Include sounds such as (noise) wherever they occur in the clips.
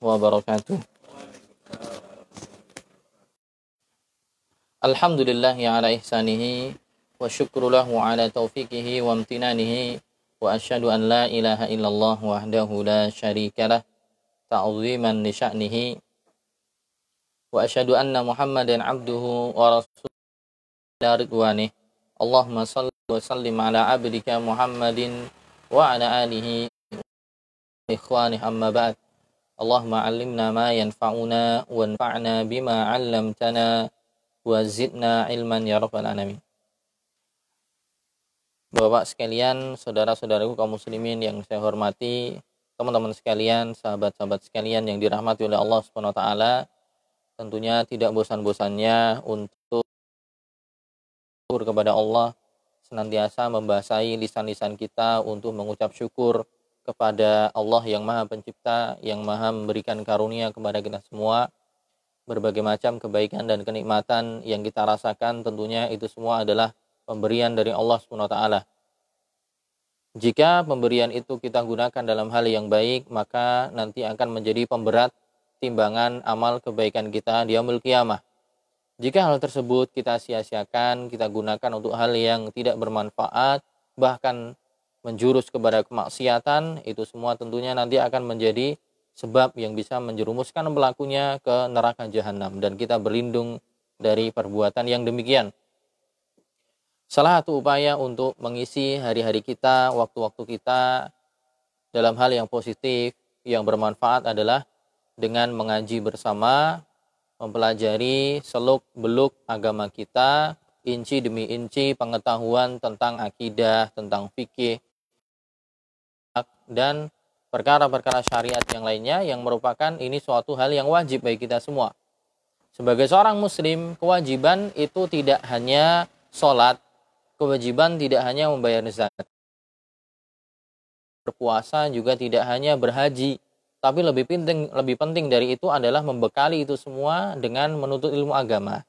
wabarakatuh. Alhamdulillah ya ala ihsanihi wa syukru lahu ala taufiqihi wa amtinanihi wa asyhadu an la ilaha illallah wahdahu la syarikalah ta'ziman li sya'nihi wa asyhadu anna Muhammadan abduhu wa rasuluhu ridwanih Allahumma salli wa sallim ala abdika Muhammadin wa allimna ma yanfa'una wanfa'na bima 'allamtana wa zidna ilman ya rabbal alamin. Bapak sekalian, saudara-saudaraku kaum muslimin yang saya hormati, teman-teman sekalian, sahabat-sahabat sekalian yang dirahmati oleh Allah Subhanahu wa taala, tentunya tidak bosan-bosannya untuk kepada Allah senantiasa membasahi lisan-lisan kita untuk mengucap syukur kepada Allah yang Maha Pencipta, yang Maha memberikan karunia kepada kita semua berbagai macam kebaikan dan kenikmatan yang kita rasakan tentunya itu semua adalah pemberian dari Allah SWT. Jika pemberian itu kita gunakan dalam hal yang baik, maka nanti akan menjadi pemberat timbangan amal kebaikan kita di amul kiamah. Jika hal tersebut kita sia-siakan, kita gunakan untuk hal yang tidak bermanfaat, bahkan menjurus kepada kemaksiatan, itu semua tentunya nanti akan menjadi sebab yang bisa menjerumuskan pelakunya ke neraka jahanam dan kita berlindung dari perbuatan yang demikian. Salah satu upaya untuk mengisi hari-hari kita, waktu-waktu kita dalam hal yang positif, yang bermanfaat adalah dengan mengaji bersama, mempelajari seluk-beluk agama kita, inci demi inci pengetahuan tentang akidah, tentang fikih, dan perkara-perkara syariat yang lainnya yang merupakan ini suatu hal yang wajib bagi kita semua. Sebagai seorang muslim, kewajiban itu tidak hanya sholat, kewajiban tidak hanya membayar zakat. Berpuasa juga tidak hanya berhaji, tapi lebih penting lebih penting dari itu adalah membekali itu semua dengan menuntut ilmu agama.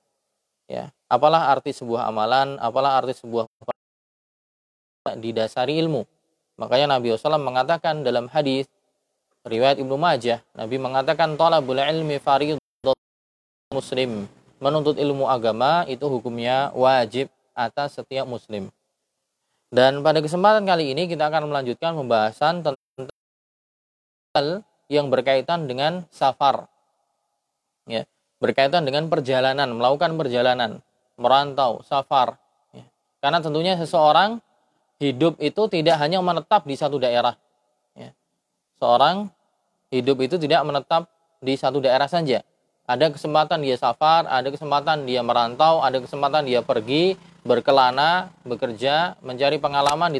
Ya, apalah arti sebuah amalan, apalah arti sebuah didasari ilmu. Makanya Nabi SAW mengatakan dalam hadis riwayat Ibnu Majah, Nabi mengatakan talabul ilmi fardhu muslim. Menuntut ilmu agama itu hukumnya wajib atas setiap muslim. Dan pada kesempatan kali ini kita akan melanjutkan pembahasan tentang hal yang berkaitan dengan safar. Ya, berkaitan dengan perjalanan, melakukan perjalanan, merantau, safar. Ya. Karena tentunya seseorang hidup itu tidak hanya menetap di satu daerah. Ya. Seorang hidup itu tidak menetap di satu daerah saja. Ada kesempatan dia safar, ada kesempatan dia merantau, ada kesempatan dia pergi, berkelana, bekerja, mencari pengalaman di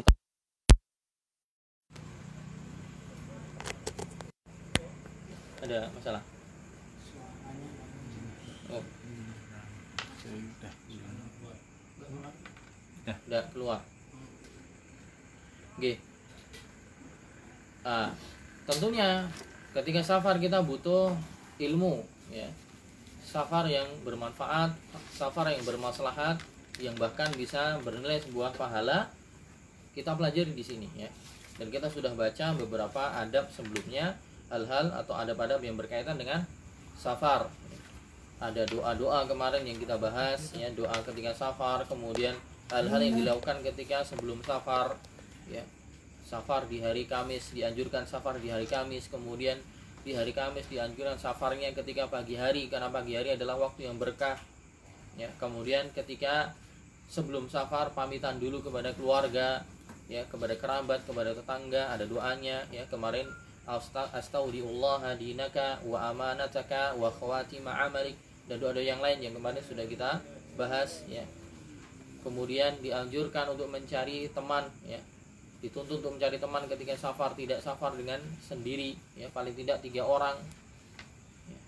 ada masalah oh. udah keluar Oke. Nah, tentunya ketika safar kita butuh ilmu ya. Safar yang bermanfaat, safar yang bermaslahat, yang bahkan bisa bernilai sebuah pahala kita pelajari di sini ya. Dan kita sudah baca beberapa adab sebelumnya, hal-hal atau adab-adab yang berkaitan dengan safar. Ada doa-doa kemarin yang kita bahas ya, doa ketika safar, kemudian hal-hal yang dilakukan ketika sebelum safar ya. Safar di hari Kamis dianjurkan safar di hari Kamis kemudian di hari Kamis dianjurkan safarnya ketika pagi hari karena pagi hari adalah waktu yang berkah. Ya kemudian ketika sebelum safar pamitan dulu kepada keluarga ya kepada kerabat kepada tetangga ada doanya ya. Kemarin astaudiullah dinaka wa amanataka wa khawatima amalik. Dan doa-doa yang lain yang kemarin sudah kita bahas ya. Kemudian dianjurkan untuk mencari teman ya dituntut untuk mencari teman ketika safar tidak safar dengan sendiri. Ya paling tidak tiga orang. Ya.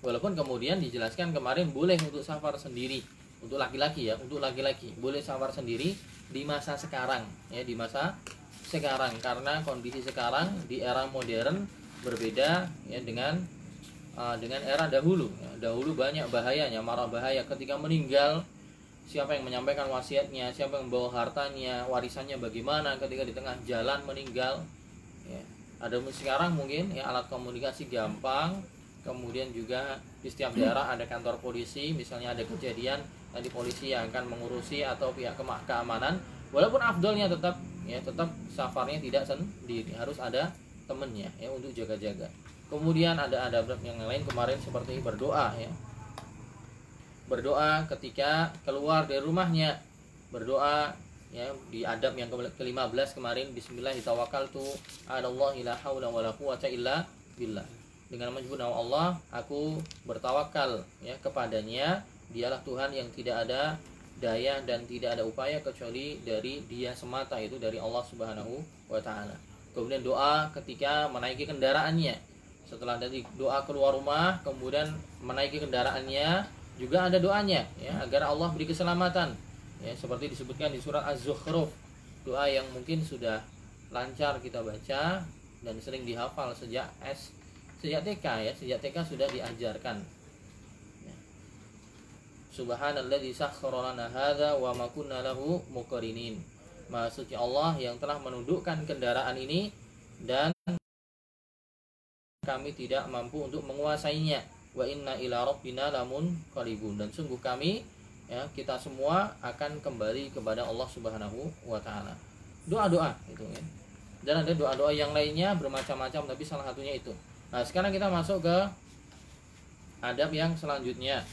walaupun kemudian dijelaskan kemarin boleh untuk safar sendiri. Untuk laki-laki ya untuk laki-laki. Boleh safar sendiri di masa sekarang. Ya di masa sekarang. Karena kondisi sekarang di era modern berbeda ya dengan uh, dengan era dahulu. Ya. dahulu banyak bahayanya marah bahaya. Ketika meninggal siapa yang menyampaikan wasiatnya, siapa yang membawa hartanya, warisannya bagaimana ketika di tengah jalan meninggal. Ya. ada sekarang mungkin ya alat komunikasi gampang kemudian juga di setiap daerah ada kantor polisi misalnya ada kejadian nanti polisi yang akan mengurusi atau pihak keamanan walaupun afdolnya tetap ya tetap safarnya tidak sendiri harus ada temennya ya untuk jaga-jaga kemudian ada ada yang lain kemarin seperti berdoa ya berdoa ketika keluar dari rumahnya. Berdoa ya di adab yang ke-15 kemarin bismillahirrahmanirrahim Allah ila haula wala quwata illa billah. Dengan menyebut nama Allah aku bertawakal ya kepadanya. Dialah Tuhan yang tidak ada daya dan tidak ada upaya kecuali dari dia semata itu dari Allah Subhanahu wa taala. Kemudian doa ketika menaiki kendaraannya. Setelah dari doa keluar rumah kemudian menaiki kendaraannya juga ada doanya ya agar Allah beri keselamatan. Ya seperti disebutkan di surat Az-Zukhruf. Doa yang mungkin sudah lancar kita baca dan sering dihafal sejak S sejak TK ya sejak TK sudah diajarkan. Ya. Subhanalladzi sakhkhara lana hadza wa ma kunna lahu muqrinin Allah yang telah menundukkan kendaraan ini dan kami tidak mampu untuk menguasainya wa inna ila rabbina lamun qalibun dan sungguh kami ya kita semua akan kembali kepada Allah Subhanahu wa taala. Doa-doa itu ya. Dan ada doa-doa yang lainnya bermacam-macam tapi salah satunya itu. Nah, sekarang kita masuk ke adab yang selanjutnya.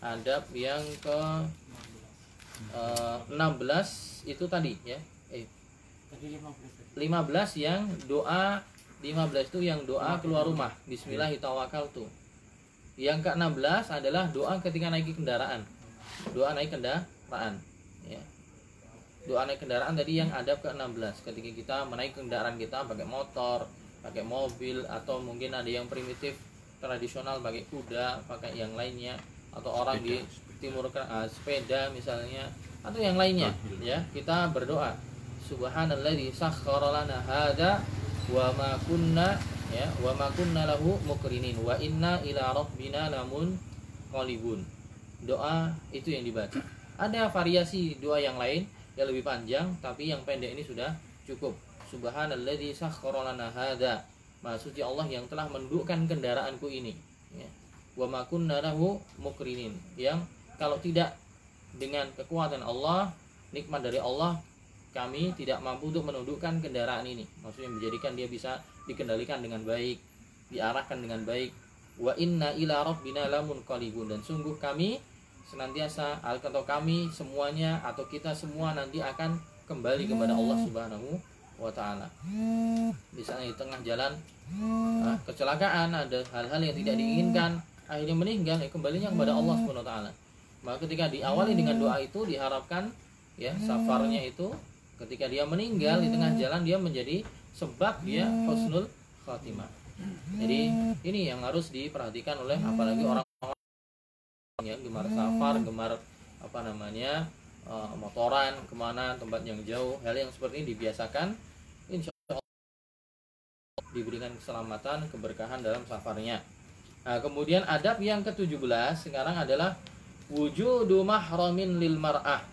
Adab yang ke uh, eh, 16 itu tadi ya. Eh 15 yang doa 15 itu yang doa keluar rumah. Bismillahirrahmanirrahim. Yang ke-16 adalah doa ketika naik kendaraan. Doa naik kendaraan ya. Doa naik kendaraan tadi yang ada ke 16 ketika kita menaik kendaraan kita pakai motor pakai mobil atau mungkin ada yang primitif tradisional pakai kuda pakai yang lainnya atau orang sepeda. di timur uh, sepeda misalnya atau yang lainnya ya. Kita berdoa. Subhanalladzi sakhkhara lana hada wa ma kunna ya wa ma kunna lahu mukrinin wa inna ila rabbina lamun qalibun doa itu yang dibaca. Ada variasi doa yang lain yang lebih panjang, tapi yang pendek ini sudah cukup. Subhanalladzi sakhkhara lana hadza. Maksudnya Allah yang telah mendudukkan kendaraanku ini. Ya. Wa ma kunna lahu mukrinin. Yang kalau tidak dengan kekuatan Allah, nikmat dari Allah, kami tidak mampu untuk menundukkan kendaraan ini. Maksudnya menjadikan dia bisa dikendalikan dengan baik, diarahkan dengan baik. Wa inna ila rabbina lamun qalibun dan sungguh kami senantiasa atau kami semuanya atau kita semua nanti akan kembali kepada Allah Subhanahu wa taala. Misalnya di tengah jalan nah, kecelakaan ada hal-hal yang tidak diinginkan akhirnya meninggal ya kembalinya kepada Allah Subhanahu wa taala. Maka ketika diawali dengan doa itu diharapkan ya safarnya itu ketika dia meninggal di tengah jalan dia menjadi sebab dia husnul khatimah. Jadi ini yang harus diperhatikan oleh apalagi orang ya gemar safar gemar apa namanya uh, motoran ke mana tempat yang jauh hal yang seperti ini dibiasakan insya Allah diberikan keselamatan keberkahan dalam safarnya. Nah, kemudian adab yang ke-17 sekarang adalah wujudu mahramin lil mar'ah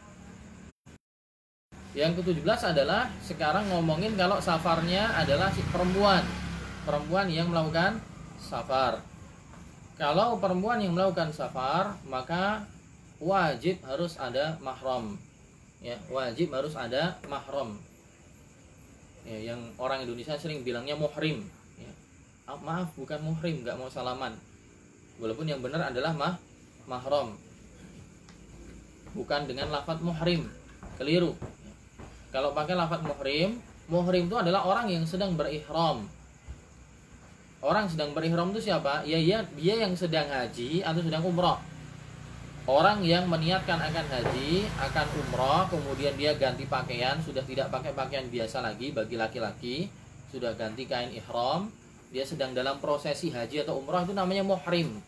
yang ke-17 adalah sekarang ngomongin kalau safarnya adalah si perempuan. Perempuan yang melakukan safar. Kalau perempuan yang melakukan safar maka wajib harus ada mahram. Ya wajib harus ada mahram. Ya, yang orang Indonesia sering bilangnya muhrim. Ya. Ah, maaf bukan muhrim nggak mau salaman. Walaupun yang benar adalah mah mahram. Bukan dengan lafat muhrim. Keliru kalau pakai lafat muhrim muhrim itu adalah orang yang sedang berihram orang sedang berihram itu siapa? Ya, ya dia yang sedang haji atau sedang umroh. Orang yang meniatkan akan haji, akan umroh, kemudian dia ganti pakaian, sudah tidak pakai pakaian biasa lagi bagi laki-laki, sudah ganti kain ihram, dia sedang dalam prosesi haji atau umroh itu namanya muhrim.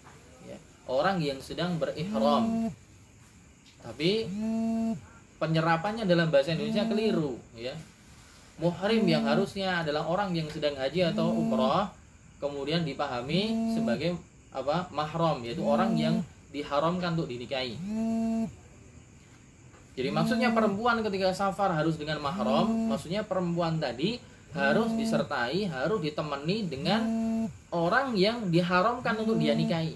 Ya. Orang yang sedang berihram. Tapi penyerapannya dalam bahasa Indonesia keliru, ya. Muhrim yang harusnya adalah orang yang sedang haji atau umroh kemudian dipahami sebagai apa mahram yaitu orang yang diharamkan untuk dinikahi. Jadi maksudnya perempuan ketika safar harus dengan mahram, maksudnya perempuan tadi harus disertai harus ditemani dengan orang yang diharamkan untuk dia nikahi.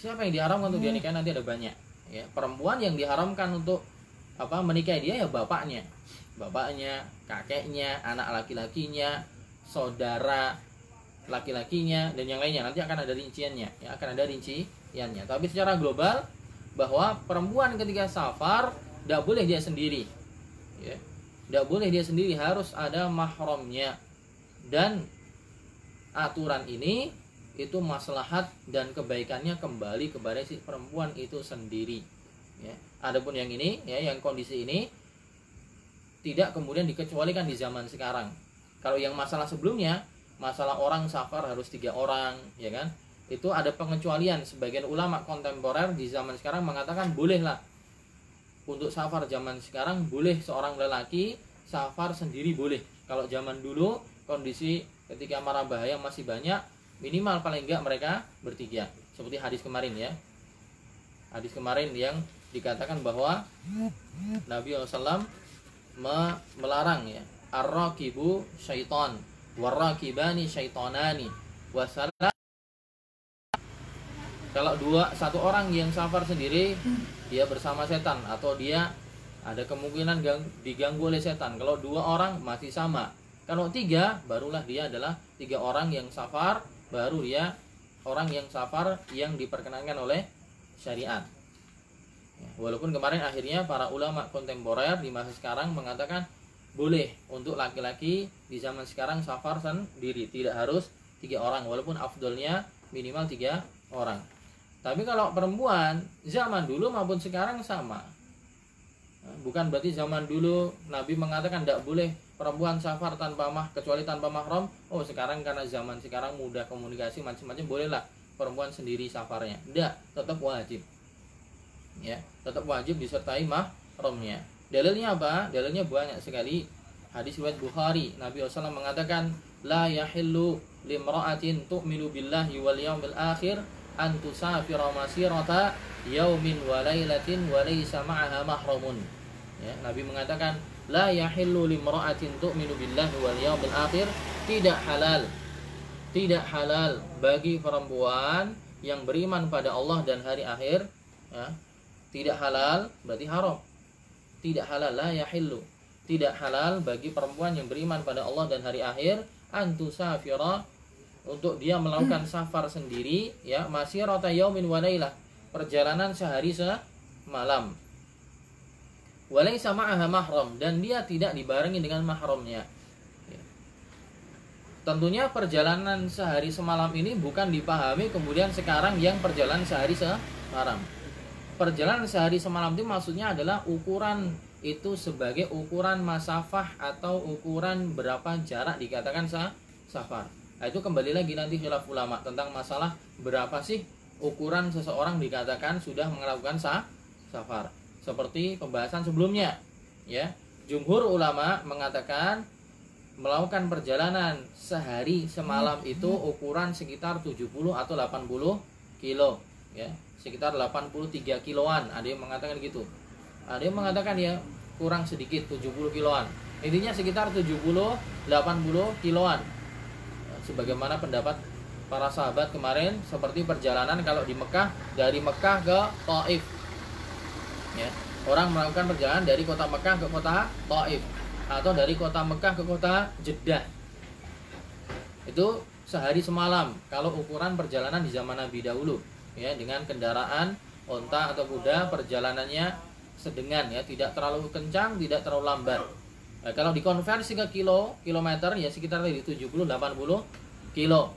Siapa yang diharamkan untuk dia nikahi? Nanti ada banyak ya. Perempuan yang diharamkan untuk apa menikahi dia ya bapaknya. Bapaknya kakeknya anak laki-lakinya saudara laki-lakinya dan yang lainnya. Nanti akan ada rinciannya ya akan ada rinciannya. Tapi secara global bahwa perempuan ketika safar tidak boleh dia sendiri ya. Tidak boleh dia sendiri harus ada mahramnya. Dan aturan ini itu maslahat dan kebaikannya kembali kepada si perempuan itu sendiri ya adapun yang ini ya yang kondisi ini tidak kemudian dikecualikan di zaman sekarang. Kalau yang masalah sebelumnya masalah orang safar harus tiga orang ya kan? Itu ada pengecualian. Sebagian ulama kontemporer di zaman sekarang mengatakan bolehlah untuk safar zaman sekarang boleh seorang lelaki safar sendiri boleh. Kalau zaman dulu kondisi ketika marah bahaya masih banyak minimal paling enggak mereka bertiga. Seperti hadis kemarin ya. Hadis kemarin yang dikatakan bahwa Nabi SAW melarang ya. Arrakibu syaiton warrakibani syaitonani wasalah kalau dua satu orang yang safar sendiri dia bersama setan atau dia ada kemungkinan gang, diganggu oleh setan. Kalau dua orang masih sama. Kalau tiga barulah dia adalah tiga orang yang safar baru dia orang yang safar yang diperkenankan oleh syariat. Ya, walaupun kemarin akhirnya para ulama kontemporer di masa sekarang mengatakan boleh untuk laki-laki di zaman sekarang safar sendiri, tidak harus tiga orang, walaupun afdolnya minimal tiga orang. Tapi kalau perempuan zaman dulu maupun sekarang sama. Nah, bukan berarti zaman dulu Nabi mengatakan tidak boleh perempuan safar tanpa mah kecuali tanpa mahram. Oh sekarang karena zaman sekarang mudah komunikasi macam-macam bolehlah perempuan sendiri safarnya. Tidak tetap wajib ya tetap wajib disertai mahramnya. Dalilnya apa? Dalilnya banyak sekali. Hadis riwayat Bukhari Nabi SAW mengatakan la yahillu limra'atin tu'minu billahi wal yawmil akhir an tusafira masirata yaumin wa lailatin wa laysa ma'aha mahramun. Ya Nabi mengatakan la yahillu limra'atin tu'minu billahi wal yawmil akhir. Tidak halal. Tidak halal bagi perempuan yang beriman pada Allah dan hari akhir ya, tidak halal berarti haram. Tidak halal la yahillu. Tidak halal bagi perempuan yang beriman pada Allah dan hari akhir antusafira untuk dia melakukan safar sendiri ya masih rota yaumin walailah perjalanan sehari semalam. Walai sama aha mahram dan dia tidak dibarengi dengan mahramnya. Ya. tentunya perjalanan sehari semalam ini bukan dipahami kemudian sekarang yang perjalanan sehari semalam perjalanan sehari semalam itu maksudnya adalah ukuran itu sebagai ukuran masafah atau ukuran berapa jarak dikatakan sah safar. Nah, itu kembali lagi nanti khilaf ulama tentang masalah berapa sih ukuran seseorang dikatakan sudah melakukan sah safar. Seperti pembahasan sebelumnya ya. Jumhur ulama mengatakan melakukan perjalanan sehari semalam itu ukuran sekitar 70 atau 80 kilo ya sekitar 83 kiloan. Ada yang mengatakan gitu. Ada yang mengatakan ya kurang sedikit 70 kiloan. Intinya sekitar 70 80 kiloan. Sebagaimana pendapat para sahabat kemarin seperti perjalanan kalau di Mekah dari Mekah ke Taif. Ya orang melakukan perjalanan dari kota Mekah ke kota Taif atau dari kota Mekah ke kota Jeddah. Itu sehari semalam kalau ukuran perjalanan di zaman Nabi dahulu ya dengan kendaraan onta atau kuda perjalanannya sedengan ya tidak terlalu kencang tidak terlalu lambat. Nah, kalau dikonversi ke kilo kilometer ya sekitar tadi 70 80 kilo.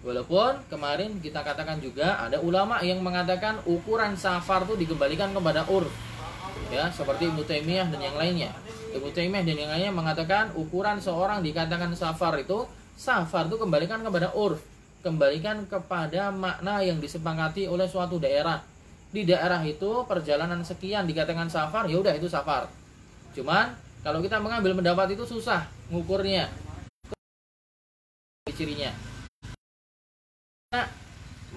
Walaupun kemarin kita katakan juga ada ulama yang mengatakan ukuran safar itu dikembalikan kepada ur, Ya, seperti Ibnu Taimiyah dan yang lainnya. Ibnu Taimiyah dan yang lainnya mengatakan ukuran seorang dikatakan safar itu safar itu kembalikan kepada ur, Kembalikan kepada makna yang disepakati oleh suatu daerah. Di daerah itu perjalanan sekian dikatakan safar, ya udah itu safar. Cuman kalau kita mengambil pendapat itu susah ngukurnya. Cirinya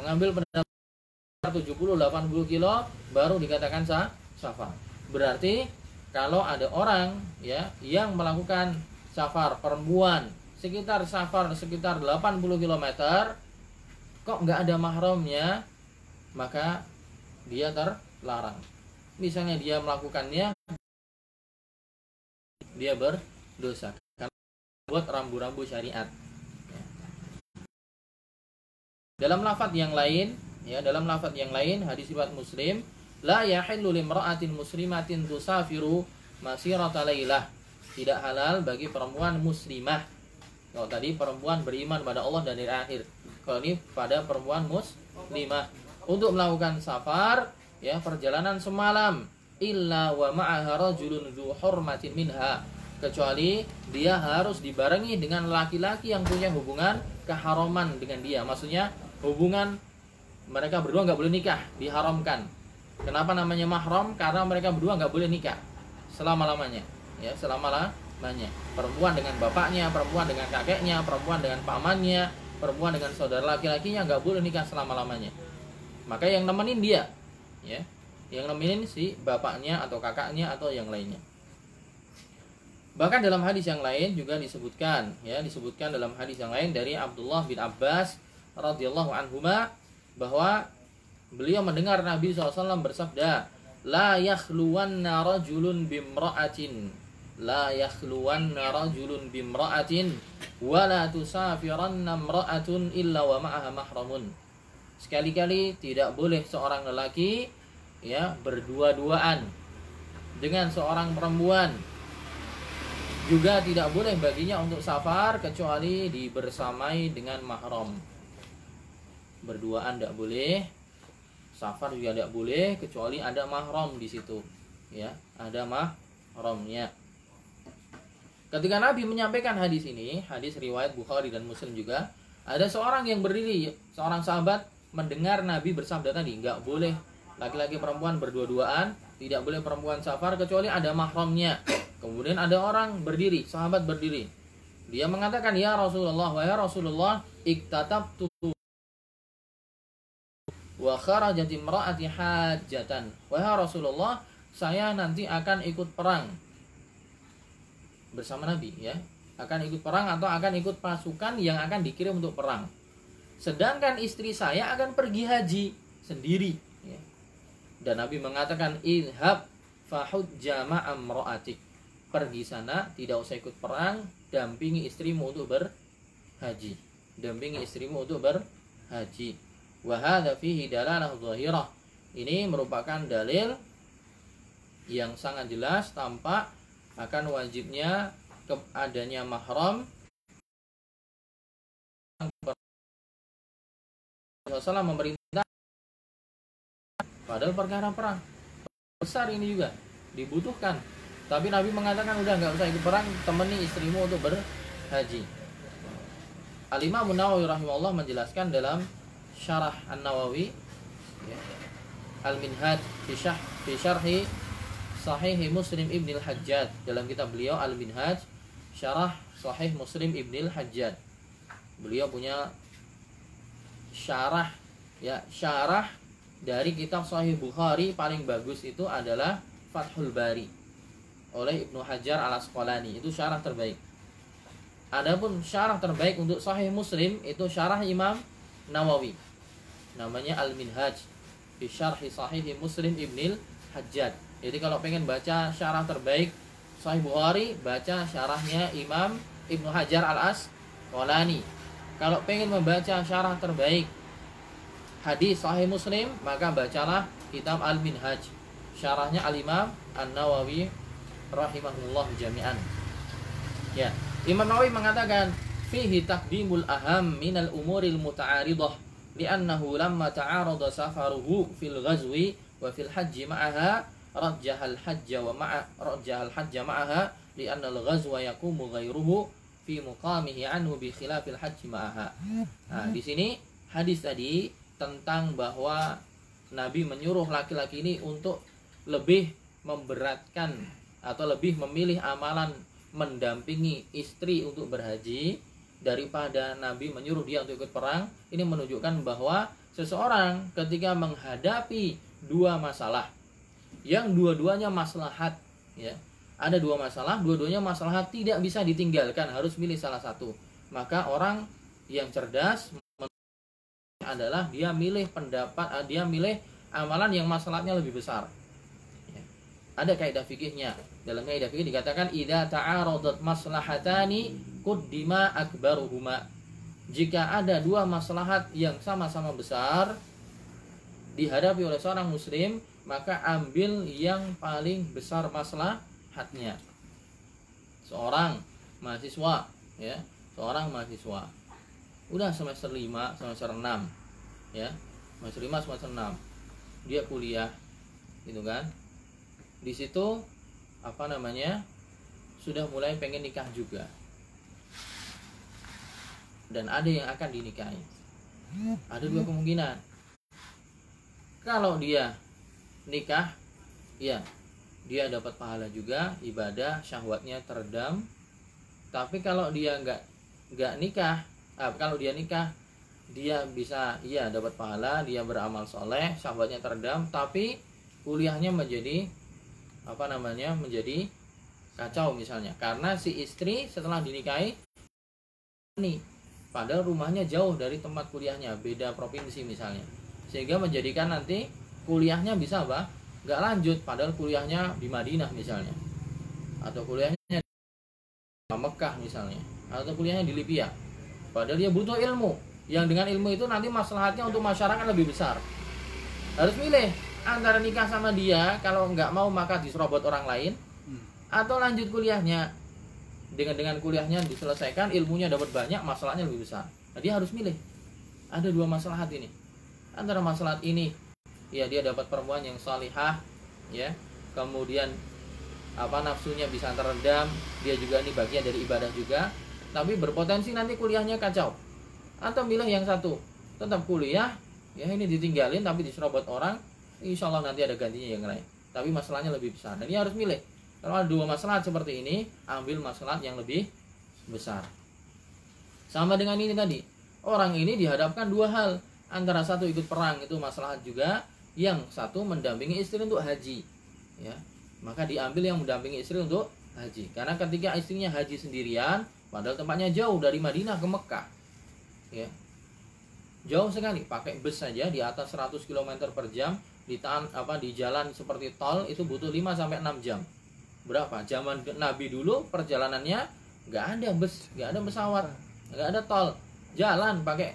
mengambil pendapat 70-80 kilo baru dikatakan sah safar. Berarti kalau ada orang ya yang melakukan safar perempuan sekitar safar sekitar 80 km kok nggak ada mahramnya? Maka dia terlarang. Misalnya dia melakukannya dia berdosa karena buat rambu-rambu syariat. Dalam lafat yang lain ya dalam lafat yang lain hadis riwayat muslim la yahillu limra'atin muslimatin tusafiru masirata lailah tidak halal bagi perempuan muslimah kalau tadi perempuan beriman pada Allah dan hari akhir. Kalau ini pada perempuan muslimah. Untuk melakukan safar ya perjalanan semalam. Illa wa ma'aha rajulun dzu hurmatin minha. Kecuali dia harus dibarengi dengan laki-laki yang punya hubungan keharaman dengan dia. Maksudnya hubungan mereka berdua nggak boleh nikah diharamkan. Kenapa namanya mahram? Karena mereka berdua nggak boleh nikah. Selama lamanya ya selama lamanya perempuan dengan bapaknya perempuan dengan kakeknya perempuan dengan pamannya perempuan dengan saudara laki-lakinya nggak boleh nikah selama lamanya maka yang nemenin dia ya. Yang nemenin si bapaknya atau kakaknya atau yang lainnya. Bahkan dalam hadis yang lain juga disebutkan ya disebutkan dalam hadis yang lain dari Abdullah bin Abbas radhiyallahu anhuma bahwa beliau mendengar Nabi SAW bersabda la yakhluwanna rajulun bimra'atin la yakhluwanna rajulun bimra'atin wa la tusafiranna imra'atun illa wa ma'aha mahramun. Sekali-kali tidak boleh seorang lelaki ya berdua-duaan dengan seorang perempuan. Juga tidak boleh baginya untuk safar kecuali dibersamai dengan mahram. Berduaan tidak boleh safar juga tidak boleh kecuali ada mahram di situ ya ada mahramnya ketika Nabi menyampaikan hadis ini hadis riwayat Bukhari dan Muslim juga ada seorang yang berdiri seorang sahabat mendengar Nabi bersabda tadi nggak boleh laki-laki perempuan berdua-duaan tidak boleh perempuan safar kecuali ada mahramnya. Kemudian ada orang berdiri sahabat berdiri. Dia mengatakan ya Rasulullah wa ya Rasulullah iktatabtu wa kharajat imra'ati hajatan wa ya Rasulullah saya nanti akan ikut perang bersama Nabi ya. Akan ikut perang atau akan ikut pasukan yang akan dikirim untuk perang. Sedangkan istri saya akan pergi haji sendiri dan Nabi mengatakan ilhab fahud jama'a amroatik pergi sana tidak usah ikut perang dampingi istrimu untuk berhaji. Dampingi istrimu untuk berhaji. Wahada fihi dalalah ini merupakan dalil yang sangat jelas tampak akan wajibnya adanya mahram Rasulullah memerintah Padahal perkara perang besar ini juga dibutuhkan. Tapi Nabi mengatakan udah nggak usah ikut perang, temani istrimu untuk berhaji. Al-Imam Nawawi rahimahullah menjelaskan dalam Syarah An-Nawawi ya, Al-Minhaj fi syarh fi syarhi Sahih Muslim Ibn Al-Hajjaj dalam kitab beliau Al-Minhaj Syarah Sahih Muslim Ibn Al-Hajjaj. Beliau punya syarah ya syarah dari kitab Sahih Bukhari paling bagus itu adalah Fathul Bari oleh Ibnu Hajar al Asqalani itu syarah terbaik. Adapun syarah terbaik untuk Sahih Muslim itu syarah Imam Nawawi. Namanya Al Minhaj fi Syarhi Sahih Muslim Ibnil Hajjad. Jadi kalau pengen baca syarah terbaik Sahih Bukhari, baca syarahnya Imam Ibnu Hajar al Asqalani. Kalau pengen membaca syarah terbaik hadis sahih Muslim, maka bacalah kitab Al-Minhaj. Syarahnya Al-Imam An-Nawawi rahimahullah jami'an. Ya, Imam Nawawi mengatakan fihi taqdimul aham minal umuril muta'aridah li'annahu lamma ta'arada safaruhu fil ghazwi wa fil hajji ma'aha rajjahal hajja wa ma'a rajjahal hajja ma'aha li'anna al-ghazwa yaqumu ghairuhu fi muqamihi anhu bi khilafil hajji ma'aha. Nah, di sini hadis tadi tentang bahwa Nabi menyuruh laki-laki ini untuk lebih memberatkan atau lebih memilih amalan mendampingi istri untuk berhaji daripada Nabi menyuruh dia untuk ikut perang ini menunjukkan bahwa seseorang ketika menghadapi dua masalah yang dua-duanya maslahat ya. Ada dua masalah dua-duanya maslahat tidak bisa ditinggalkan harus milih salah satu. Maka orang yang cerdas adalah dia milih pendapat ah, dia milih amalan yang masalahnya lebih besar. Ya. ada kaidah fikihnya. Dalam kaidah fikih dikatakan idza ta'aradat maslahatani quddima akbaruhuma. Jika ada dua maslahat yang sama-sama besar dihadapi oleh seorang muslim maka ambil yang paling besar maslahatnya. Seorang mahasiswa ya. Seorang mahasiswa. Udah semester 5 semester 6 ya. Semester 5 semester 6 dia kuliah gitu kan. Di situ apa namanya sudah mulai pengen nikah juga. Dan ada yang akan dinikahi. Ada dua kemungkinan. Kalau dia nikah ya dia dapat pahala juga ibadah syahwatnya teredam. Tapi kalau dia nggak nggak nikah ah, kalau dia nikah dia bisa iya dapat pahala dia beramal soleh syahwatnya teredam. Tapi kuliahnya menjadi apa namanya menjadi kacau misalnya. Karena si istri setelah dinikahi nih padahal rumahnya jauh dari tempat kuliahnya beda provinsi misalnya. Sehingga menjadikan nanti kuliahnya bisa apa? Nggak lanjut padahal kuliahnya di Madinah misalnya. Atau kuliahnya di Mekah misalnya. Atau kuliahnya di Libya. Padahal dia butuh ilmu. Yang dengan ilmu itu nanti masalahnya untuk masyarakat lebih besar. Harus milih antara nikah sama dia kalau nggak mau maka diserobot orang lain atau lanjut kuliahnya. Dengan dengan kuliahnya diselesaikan ilmunya dapat banyak masalahnya lebih besar. Nah, dia harus milih. Ada dua masalah ini. Antara masalah ini ya dia dapat perempuan yang salihah ya. Kemudian apa nafsunya bisa teredam dia juga ini bagian dari ibadah juga. Tapi berpotensi nanti kuliahnya kacau. Atau milih yang satu. Tetap kuliah ya ini ditinggalin tapi diserobot orang insya Allah nanti ada gantinya yang lain. Tapi masalahnya lebih besar. Dan dia harus milih. Kalau ada dua masalah seperti ini ambil masalah yang lebih besar. Sama dengan ini tadi. Orang ini dihadapkan dua hal. Antara satu ikut perang itu masalah juga yang satu mendampingi istri untuk haji ya. Maka diambil yang mendampingi istri untuk haji. Karena ketika istrinya haji sendirian padahal tempatnya jauh dari Madinah ke Mekah ya. Jauh sekali pakai bus saja di atas 100 km per jam di tan apa di jalan seperti tol itu butuh 5 sampai 6 jam. Berapa? Zaman Nabi dulu perjalanannya nggak ada bus nggak ada pesawat nggak ada tol. Jalan pakai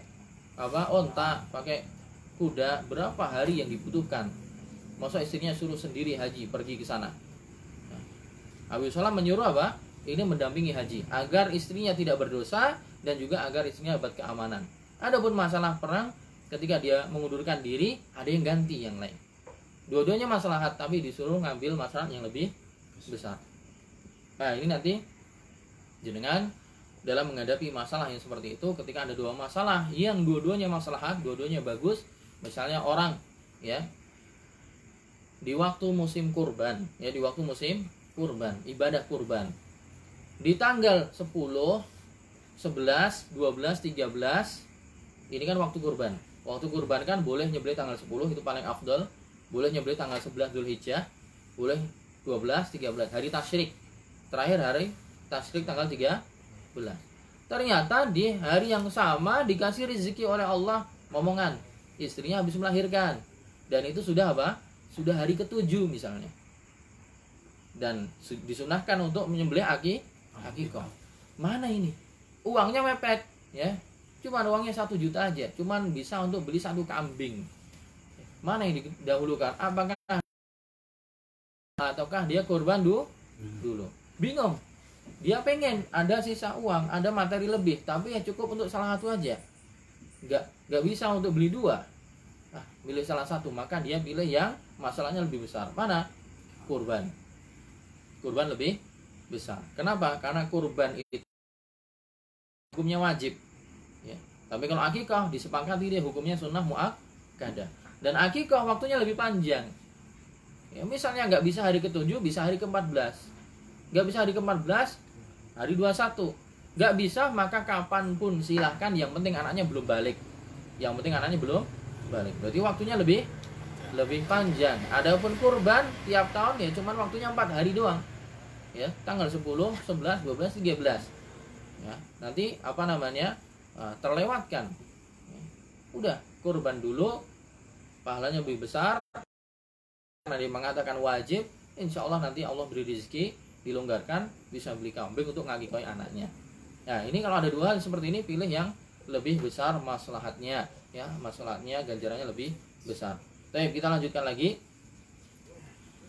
apa onta pakai kuda berapa hari yang dibutuhkan? Masa istrinya suruh sendiri haji pergi ke sana? Nah, Abu Salam menyuruh apa? Ini mendampingi haji agar istrinya tidak berdosa dan juga agar istrinya dapat keamanan. Adapun masalah perang ketika dia mengundurkan diri ada yang ganti yang lain. Dua-duanya masalah tapi disuruh ngambil masalah yang lebih besar. Nah ini nanti jenengan dalam menghadapi masalah yang seperti itu ketika ada dua masalah yang dua-duanya masalah dua-duanya bagus misalnya orang ya di waktu musim kurban ya di waktu musim kurban ibadah kurban. Di tanggal 10 11 12 13 ini kan waktu kurban. Waktu kurban kan boleh nyebelih tanggal 10 itu paling afdol. Boleh nyebelih tanggal 11 Dhul Hijjah boleh 12 13 hari tasyrik. Terakhir hari tasyrik tanggal 13 ternyata di hari yang sama dikasih rezeki oleh Allah momongan istrinya habis melahirkan. Dan itu sudah apa? Sudah hari ketujuh misalnya. Dan disunahkan untuk menyembelih aki akikoh. Mana ini? Uangnya mepet ya. Cuma uangnya satu juta aja. Cuman bisa untuk beli satu kambing. Mana yang didahulukan? Apakah ataukah dia korban dulu dulu? Bingung. Dia pengen ada sisa uang ada materi lebih. Tapi ya cukup untuk salah satu aja nggak nggak bisa untuk beli dua. Nah, pilih salah satu maka dia pilih yang masalahnya lebih besar. Mana? Kurban. Kurban lebih besar. Kenapa? Karena kurban itu hukumnya wajib. Ya. tapi kalau akikah disepakati dia hukumnya sunnah kada dan akikah waktunya lebih panjang. Ya, misalnya nggak bisa hari ketujuh bisa hari ke-14 nggak bisa hari ke-14 hari 21 nggak bisa maka kapan pun silahkan. Yang penting anaknya belum balik. Yang penting anaknya belum balik. Berarti waktunya lebih lebih panjang. Adapun kurban tiap tahun ya cuman waktunya empat hari doang. Ya tanggal 10 11 12 13 ya nanti apa namanya uh, terlewatkan. Udah kurban dulu pahalanya lebih besar. Karena dia mengatakan wajib insya Allah nanti Allah beri rezeki dilonggarkan bisa beli kambing untuk ngagikoi anaknya nah ini kalau ada dua seperti ini pilih yang lebih besar maslahatnya ya maslahatnya ganjarannya lebih besar Tapi kita lanjutkan lagi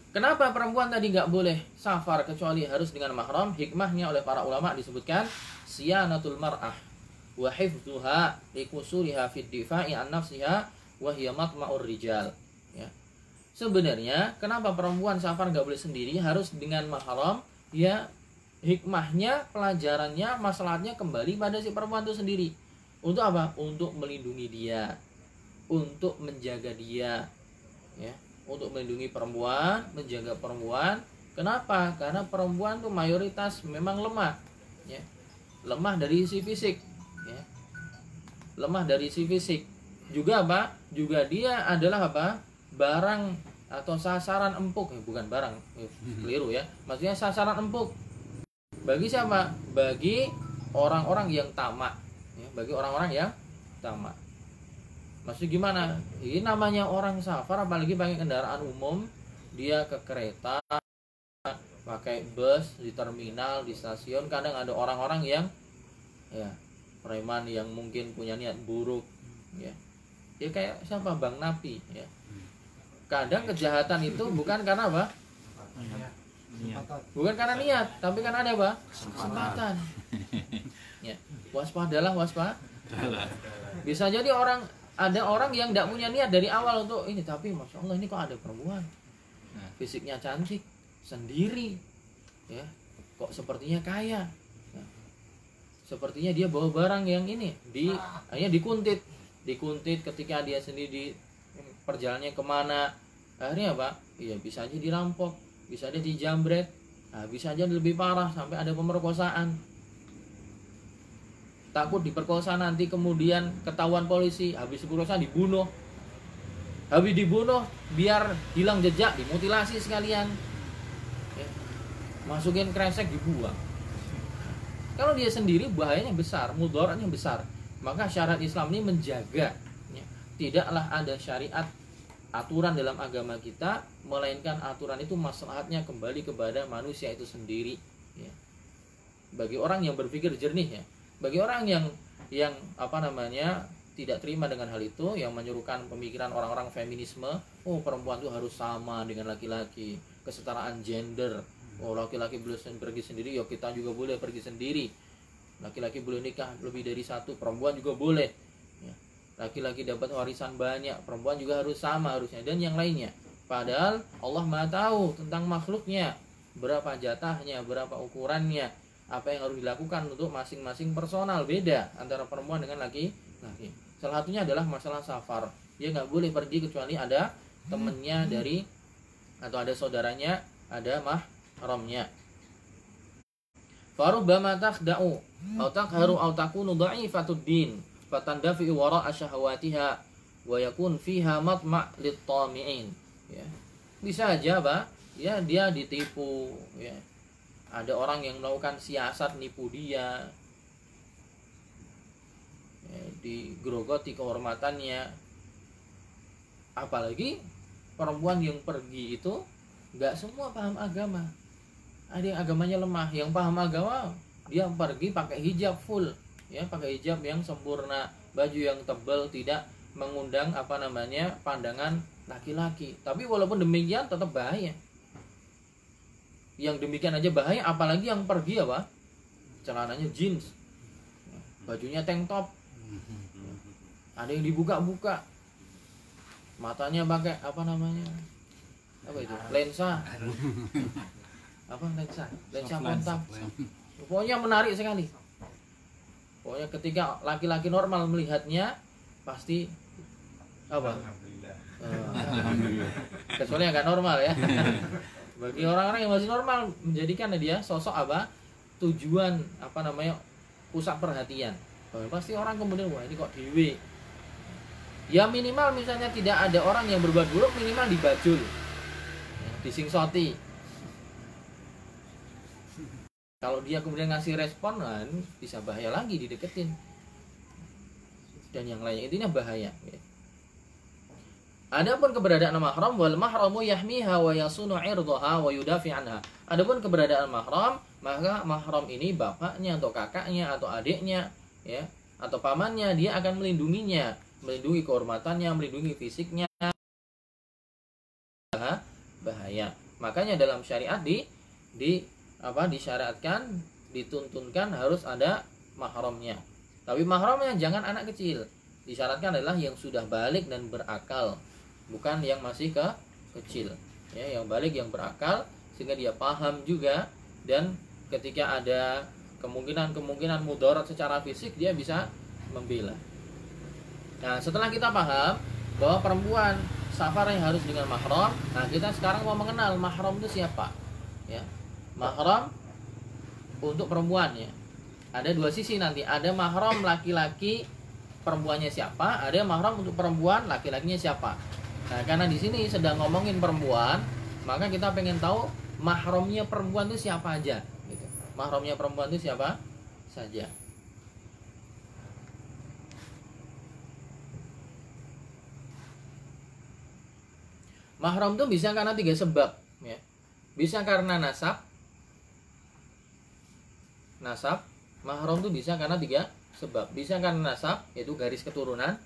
Kenapa perempuan tadi nggak boleh safar kecuali harus dengan mahram? Hikmahnya oleh para ulama disebutkan siyanatul mar'ah wa hifdzuha likusuriha fid difa'i an nafsiha wa hiya matma'ur rijal. Ya. Sebenarnya kenapa perempuan safar nggak boleh sendiri harus dengan mahram? Ya hikmahnya, pelajarannya, masalahnya kembali pada si perempuan itu sendiri. Untuk apa? Untuk melindungi dia, untuk menjaga dia, ya untuk melindungi perempuan, menjaga perempuan. Kenapa? Karena perempuan tuh mayoritas memang lemah, ya. Lemah dari sisi fisik, ya. Lemah dari sisi fisik. Juga apa? Juga dia adalah apa? Barang atau sasaran empuk, ya, bukan barang, ya, keliru ya. Maksudnya sasaran empuk. Bagi siapa? Bagi orang-orang yang tamak, ya. Bagi orang-orang yang tamak. Maksud gimana? Ini namanya orang safar apalagi pakai kendaraan umum, dia ke kereta, pakai bus di terminal, di stasiun, kadang ada orang-orang yang ya preman yang mungkin punya niat buruk ya. Ya kayak siapa Bang Napi ya. Kadang kejahatan itu bukan karena apa? Bukan karena niat, tapi karena ada apa? Kesempatan. Ya. Waspadalah, waspada. Bisa jadi orang ada orang yang tidak punya niat dari awal untuk ini tapi masya Allah ini kok ada perempuan nah, fisiknya cantik sendiri ya kok sepertinya kaya ya. sepertinya dia bawa barang yang ini di hanya dikuntit dikuntit ketika dia sendiri di perjalanannya ke mana akhirnya apa iya bisa aja dirampok bisa aja dijambret nah, bisa aja lebih parah sampai ada pemerkosaan. Takut diperkosa nanti kemudian ketahuan polisi. Habis diperkosa dibunuh. Habis dibunuh biar hilang jejak dimutilasi sekalian. Ya. masukin kresek dibuang. Kalau dia sendiri bahayanya besar mudaratnya besar. Maka syarat Islam ini menjaga ya. tidaklah ada syariat aturan dalam agama kita melainkan aturan itu masalahnya kembali kepada manusia itu sendiri ya. bagi orang yang berpikir jernih ya bagi orang yang yang apa namanya tidak terima dengan hal itu yang menyuruhkan pemikiran orang-orang feminisme oh perempuan itu harus sama dengan laki-laki kesetaraan gender oh laki-laki boleh pergi sendiri ya kita juga boleh pergi sendiri laki-laki boleh nikah lebih dari satu perempuan juga boleh. Laki-laki dapat warisan banyak perempuan juga harus sama harusnya dan yang lainnya padahal Allah maha tahu tentang makhluknya berapa jatahnya berapa ukurannya apa yang harus dilakukan untuk masing-masing personal beda antara perempuan dengan laki-laki. Salah satunya adalah masalah safar. Dia nggak boleh pergi kecuali ada temennya dari atau ada saudaranya, ada mahramnya. Farubbama takhda'u aw takharu aw takunu dha'ifatud din fatandafi wara asyahawatiha wa yakun fiha matma' lit-tami'in. Ya. Bisa aja, Pak. Ya, dia ditipu ya. Ada orang yang melakukan siasat nipu dia. Ya, digerogoti kehormatannya. Apalagi perempuan yang pergi itu nggak semua paham agama. Ada yang agamanya lemah yang paham agama dia pergi pakai hijab full ya pakai hijab yang sempurna baju yang tebal tidak mengundang apa namanya pandangan laki-laki. Tapi walaupun demikian tetap bahaya. Yang demikian aja bahaya apalagi yang pergi apa? Celananya jeans. Bajunya tank top. Ada yang dibuka-buka. Matanya pakai apa namanya? Apa itu? Lensa. Apa lensa? Lensa kontak pokoknya menarik sekali pokoknya ketika laki-laki normal melihatnya pasti apa? Kecuali yang gak normal ya. Bagi orang-orang yang masih normal menjadikan dia sosok apa? Tujuan apa namanya? Pusat perhatian. Pasti orang kemudian wah ini kok dewi ya minimal misalnya tidak ada orang yang berbuat buruk minimal dibajul. Ya, disingsoti kalau dia kemudian ngasih respon kan bisa bahaya lagi dideketin dan yang lainnya intinya bahaya ya. Adapun keberadaan mahram wal mahramu yahmiha wa yasunu irdaha wa yudafi anha. Adapun keberadaan mahram, maka mahram ini bapaknya atau kakaknya atau adiknya ya atau pamannya dia akan melindunginya, melindungi kehormatannya, melindungi fisiknya. bahaya. Makanya dalam syariat di di apa disyariatkan dituntunkan harus ada mahramnya. Tapi mahramnya jangan anak kecil. Disyaratkan adalah yang sudah balik dan berakal bukan yang masih ke kecil ya yang balik yang berakal sehingga dia paham juga dan ketika ada kemungkinan-kemungkinan mudarat secara fisik dia bisa membela. Nah, setelah kita paham bahwa perempuan safar yang harus dengan mahram, nah kita sekarang mau mengenal mahram itu siapa? Ya. Mahram untuk perempuan ya. Ada dua sisi nanti, ada mahram laki-laki perempuannya siapa, ada mahram untuk perempuan laki-lakinya siapa. Nah, karena di sini sedang ngomongin perempuan, maka kita pengen tahu mahramnya perempuan itu siapa aja. Gitu. Mahramnya perempuan itu siapa saja. Mahram itu bisa karena tiga sebab, ya. Bisa karena nasab, nasab. Mahram itu bisa karena tiga sebab. Bisa karena nasab, yaitu garis keturunan.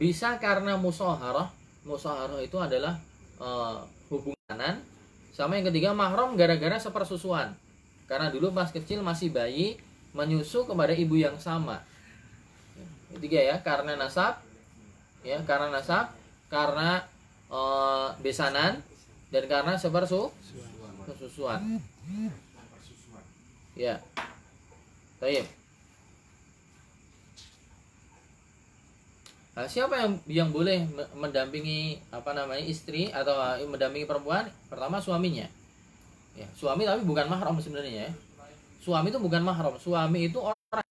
Bisa karena musoharah, musaharah itu adalah uh, hubungan sama yang ketiga mahram gara-gara sepersusuan karena dulu pas kecil masih bayi menyusu kepada ibu yang sama ketiga ya karena nasab ya karena nasab karena uh, besanan dan karena sepersu kesusuan ya Baik. Nah, siapa yang yang boleh mendampingi apa namanya istri atau eh, mendampingi perempuan? Pertama suaminya. Ya, suami tapi bukan mahram sebenarnya ya. Suami itu bukan mahram. Suami itu orang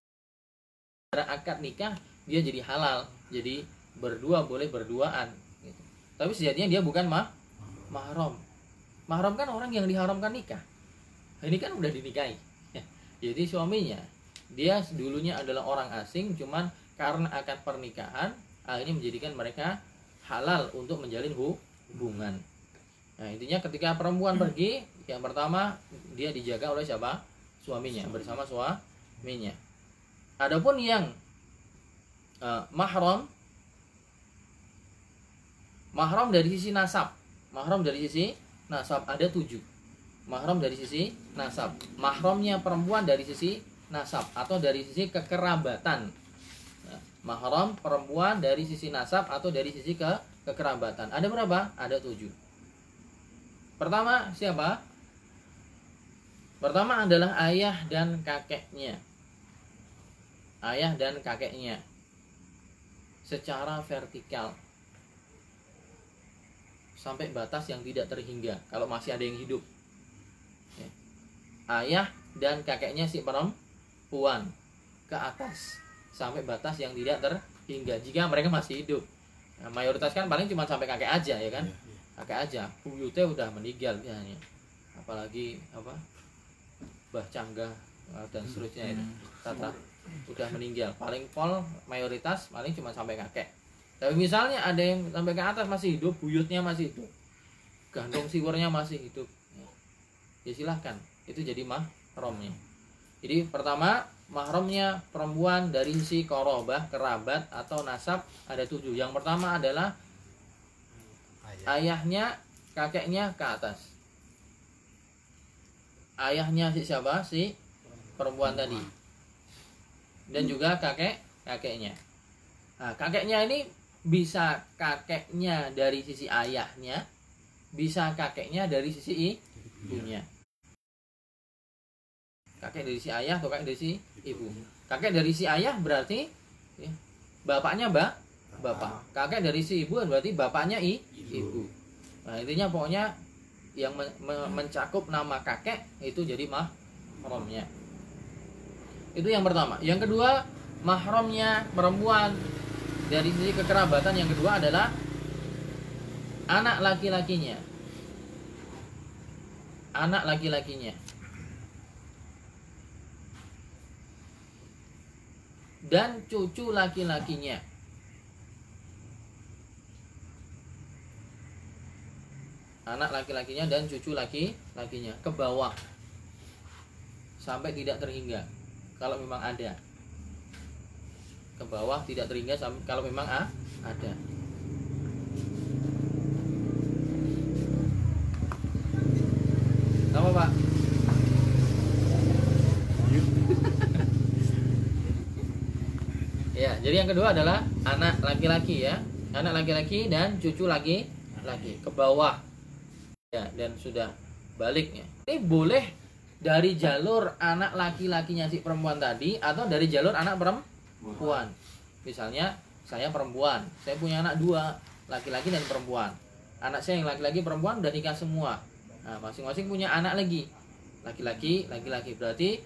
akad nikah dia jadi halal. Jadi berdua boleh berduaan gitu. Tapi sejatinya dia bukan mah mahram. Mahram kan orang yang diharamkan nikah. Ini kan udah dinikahi. Jadi suaminya dia dulunya adalah orang asing cuman karena akad pernikahan akhirnya menjadikan mereka halal untuk menjalin hubungan. Nah, intinya ketika perempuan pergi, yang pertama dia dijaga oleh siapa? Suaminya, bersama suaminya. Adapun yang uh, mahram mahram dari sisi nasab. Mahram dari sisi nasab ada tujuh. Mahram dari sisi nasab. Mahramnya perempuan dari sisi nasab atau dari sisi kekerabatan mahram perempuan dari sisi nasab atau dari sisi ke kekerabatan. Ada berapa? Ada tujuh. Pertama siapa? Pertama adalah ayah dan kakeknya. Ayah dan kakeknya. Secara vertikal. Sampai batas yang tidak terhingga. Kalau masih ada yang hidup. Ya. Ayah dan kakeknya si perempuan. Ke atas sampai batas yang tidak terhingga. Jika mereka masih hidup. Nah, mayoritas kan paling cuma sampai kakek aja ya kan? Iya, iya. kakek aja. Buyutnya udah meninggal biasanya apalagi apa bah canggah uh, dan seterusnya itu tata udah meninggal. Paling pol mayoritas paling cuma sampai kakek. Tapi misalnya ada yang sampai ke atas masih hidup buyutnya masih hidup gantung siwurnya masih hidup ya silahkan itu jadi mah romnya jadi pertama mahramnya perempuan dari sisi korobah, kerabat atau nasab ada tujuh. Yang pertama adalah ayahnya, kakeknya ke atas. Ayahnya si siapa? Si perempuan tadi. Dan juga kakek kakeknya. Nah, kakeknya ini bisa kakeknya dari sisi ayahnya, bisa kakeknya dari sisi ibunya kakek dari si ayah atau kakek dari si ibu? Kakek dari si ayah berarti ya, bapaknya ba bapak. Kakek dari si ibu berarti bapaknya i ibu. Nah intinya pokoknya yang men mencakup nama kakek itu jadi mahramnya. Itu yang pertama. Yang kedua mahramnya perempuan. Dari sisi kekerabatan yang kedua adalah anak laki-lakinya. Anak laki-lakinya dan cucu laki-lakinya. Anak laki-lakinya dan cucu laki-lakinya. Ke bawah. Sampai tidak terhingga. Kalau memang ada. Ke bawah tidak terhingga kalau memang ah, ada. Apa pak ya jadi yang kedua adalah anak laki-laki ya. Anak laki-laki dan cucu laki-laki ke bawah. Ya dan sudah baliknya ini boleh dari jalur anak laki-lakinya si perempuan tadi atau dari jalur anak perempuan. Misalnya saya perempuan saya punya anak dua laki-laki dan perempuan. Anak saya yang laki-laki perempuan udah nikah semua. Nah masing-masing punya anak lagi. Laki-laki laki-laki. Berarti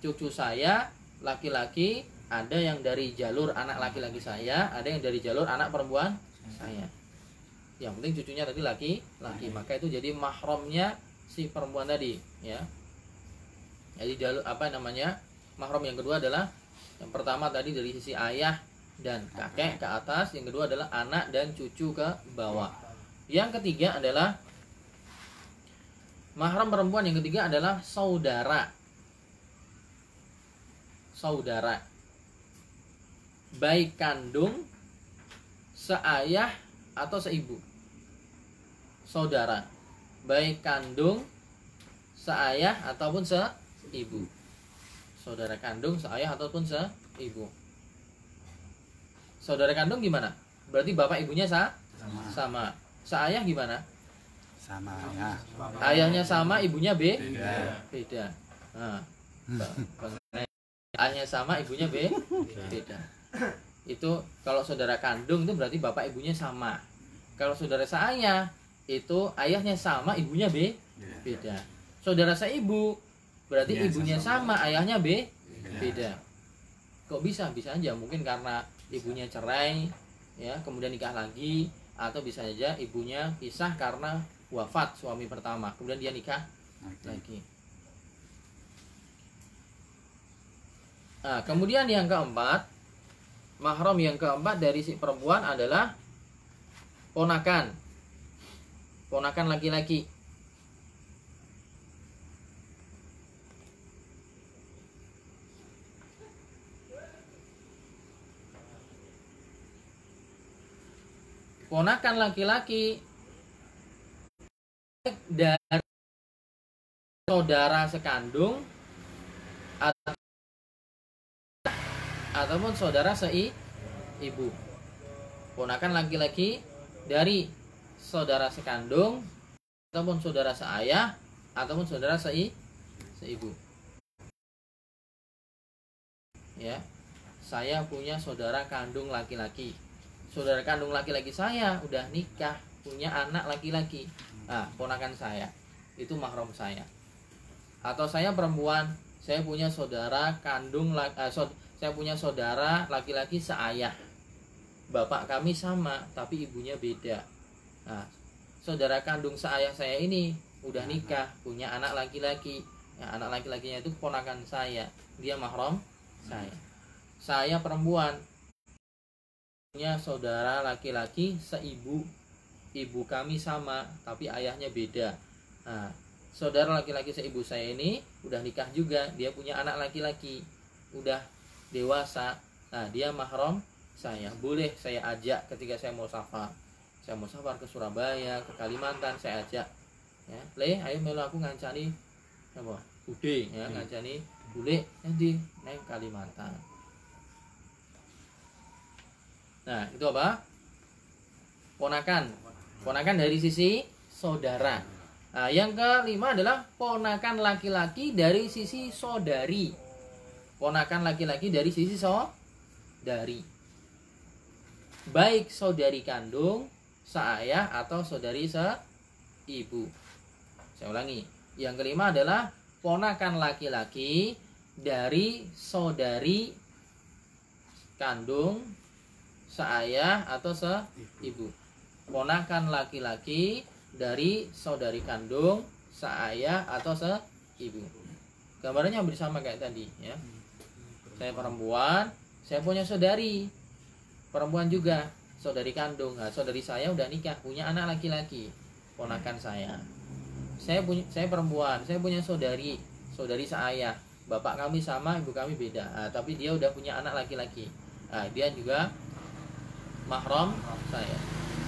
cucu saya laki-laki ada yang dari jalur anak laki-laki saya ada yang dari jalur anak perempuan saya. Yang penting cucunya tadi laki-laki maka itu jadi mahramnya si perempuan tadi ya. Jadi jalur apa namanya mahram yang kedua adalah yang pertama tadi dari sisi ayah dan kakek ke atas yang kedua adalah anak dan cucu ke bawah. Yang ketiga adalah mahram perempuan yang ketiga adalah saudara. Saudara baik kandung, seayah atau seibu. Saudara, baik kandung, seayah ataupun seibu. Saudara kandung, seayah ataupun seibu. Saudara kandung gimana? Berarti bapak ibunya sa? sama. Sama. Seayah gimana? Sama ya. Ayahnya sama, ibunya B? Beda. Beda. Nah, ayahnya sama, ibunya B? Beda (coughs) itu kalau saudara kandung itu berarti bapak ibunya sama kalau saudara saya itu ayahnya sama ibunya b iya. beda saudara saya ibu berarti ya, ibunya sama. sama ayahnya b beda. beda kok bisa bisa aja mungkin karena ibunya cerai ya kemudian nikah lagi atau bisa saja ibunya pisah karena wafat suami pertama kemudian dia nikah okay. lagi nah kemudian yang keempat mahram yang keempat dari si perempuan adalah ponakan. Ponakan laki-laki. Ponakan laki-laki dari saudara sekandung ataupun saudara sei ibu ponakan laki-laki dari saudara sekandung ataupun saudara seayah ataupun saudara sei seibu. Ya saya punya saudara kandung laki-laki. Saudara kandung laki-laki saya udah nikah punya anak laki-laki. Nah ponakan saya itu mahram saya. Atau saya perempuan saya punya saudara kandung uh, saya punya saudara laki-laki seayah. Bapak kami sama tapi ibunya beda. Nah saudara kandung seayah saya ini udah nikah punya anak laki-laki. Ya, anak laki-lakinya itu ponakan saya. Dia mahram saya. Saya perempuan. Punya saudara laki-laki seibu. Ibu kami sama tapi ayahnya beda. Nah saudara laki-laki seibu saya ini udah nikah juga. Dia punya anak laki-laki. Udah dewasa. Nah dia mahram saya boleh saya ajak ketika saya mau safar. Saya mau safar ke Surabaya ke Kalimantan saya ajak. Ya le ayo melu aku ngancani apa? Bude ya hmm. ngancani bule nanti naik Kalimantan. Nah itu apa? Ponakan. Ponakan dari sisi saudara. Nah yang kelima adalah ponakan laki-laki dari sisi saudari ponakan laki-laki dari sisi saudari. Baik saudari kandung seayah atau saudari seibu saya ulangi. Yang kelima adalah ponakan laki-laki dari saudari kandung seayah atau seibu ponakan laki-laki dari saudari kandung seayah atau seibu gambarnya hampir sama kayak tadi ya saya perempuan saya punya saudari. Perempuan juga saudari kandung. Nah, saudari saya udah nikah punya anak laki-laki ponakan saya. Saya punya saya perempuan saya punya saudari saudari seayah bapak kami sama ibu kami beda. Nah, tapi dia udah punya anak laki-laki. Nah, dia juga mahram saya.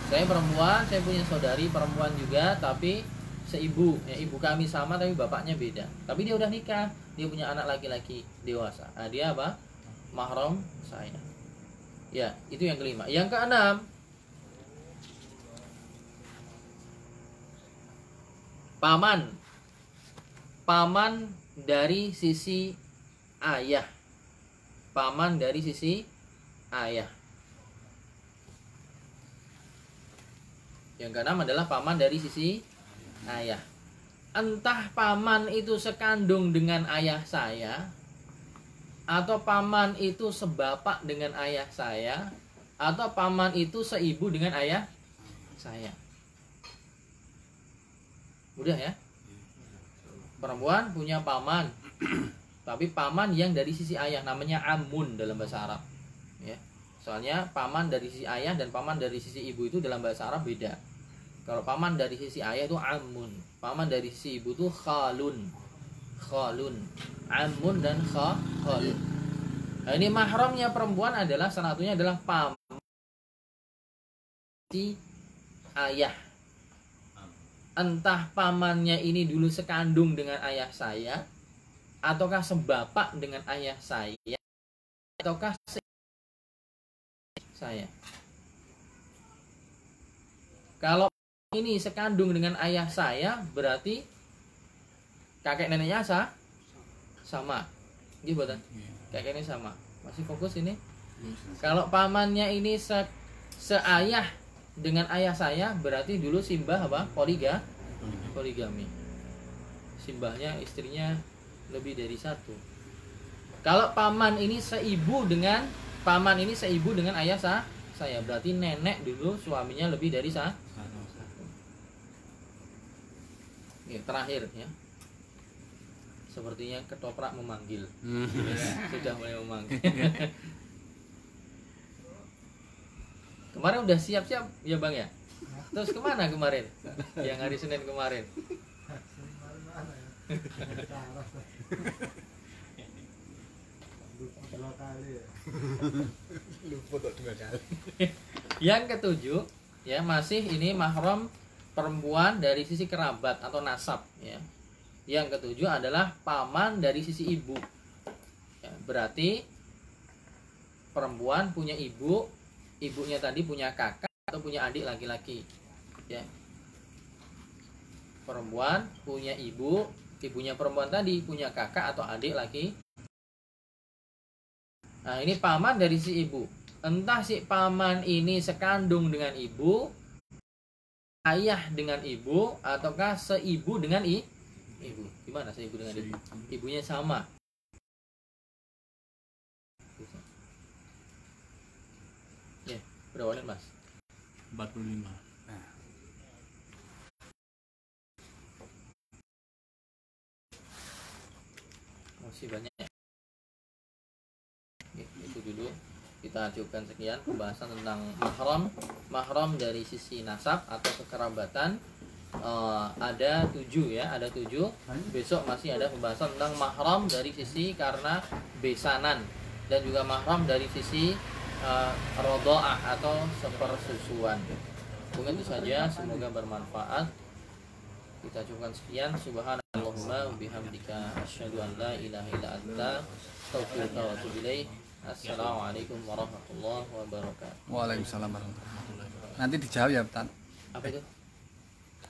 Saya perempuan saya punya saudari perempuan juga tapi seibu. Ya, ibu kami sama tapi bapaknya beda. Tapi dia udah nikah dia punya anak laki-laki dewasa. Nah, dia apa? Mahram saya ya itu yang kelima. Yang keenam. Paman. Paman dari sisi ayah. Paman dari sisi ayah. Yang keenam adalah paman dari sisi ayah entah paman itu sekandung dengan ayah saya atau paman itu sebapak dengan ayah saya atau paman itu seibu dengan ayah saya Udah ya. Perempuan punya paman. (clears throat) Tapi paman yang dari sisi ayah namanya amun dalam bahasa Arab. Ya. Soalnya paman dari sisi ayah dan paman dari sisi ibu itu dalam bahasa Arab beda. Kalau paman dari sisi ayah itu amun. Paman dari sisi ibu itu khalun. Khalun. Amun dan kha, khalun. Nah, ini mahramnya perempuan adalah salah satunya adalah paman si ayah entah pamannya ini dulu sekandung dengan ayah saya ataukah sebapak dengan ayah saya ataukah se saya kalau ini sekandung dengan ayah saya berarti kakek neneknya sah sama. Gitu buatan kakek ini sama. Masih fokus ini? Kalau pamannya ini se seayah dengan ayah saya berarti dulu simbah apa? Poliga poligami. Simbahnya istrinya lebih dari satu. Kalau paman ini seibu dengan paman ini seibu dengan ayah sah saya berarti nenek dulu suaminya lebih dari sah ya, terakhir ya sepertinya ketoprak memanggil sudah mulai memanggil (laughs) Kemarin udah siap-siap ya bang ya? Terus ke mana kemarin? Yang hari Senin kemarin? Yang ketujuh ya masih ini mahram perempuan dari sisi kerabat atau nasab ya. Yang ketujuh adalah paman dari sisi ibu. Ya, berarti perempuan punya ibu ibunya tadi punya kakak atau punya adik laki-laki ya perempuan punya ibu ibunya perempuan tadi punya kakak atau adik laki nah ini paman dari si ibu entah si paman ini sekandung dengan ibu ayah dengan ibu ataukah seibu dengan i? Ibu. Gimana seibu dengan ibu ibunya sama. Berapa menit mas? 45 nah. Masih banyak ya? Itu dulu kita ajukan sekian pembahasan tentang mahram. Mahram dari sisi nasab atau kekerabatan uh, ada tujuh ya ada tujuh. Besok masih ada pembahasan tentang mahram dari sisi karena besanan dan juga mahram dari sisi uh, rodoah atau sepersusuan. Mungkin itu saja semoga bermanfaat. Kita cukupkan sekian. Subhanallahumma bihamdika asyhadu an la ilaha illa anta astaghfiruka wa atubu ilaik assalamualaikum warahmatullahi wabarakatuh. Waalaikumsalam warahmatullahi wabarakatuh. Nanti dijawab ya Tan apa itu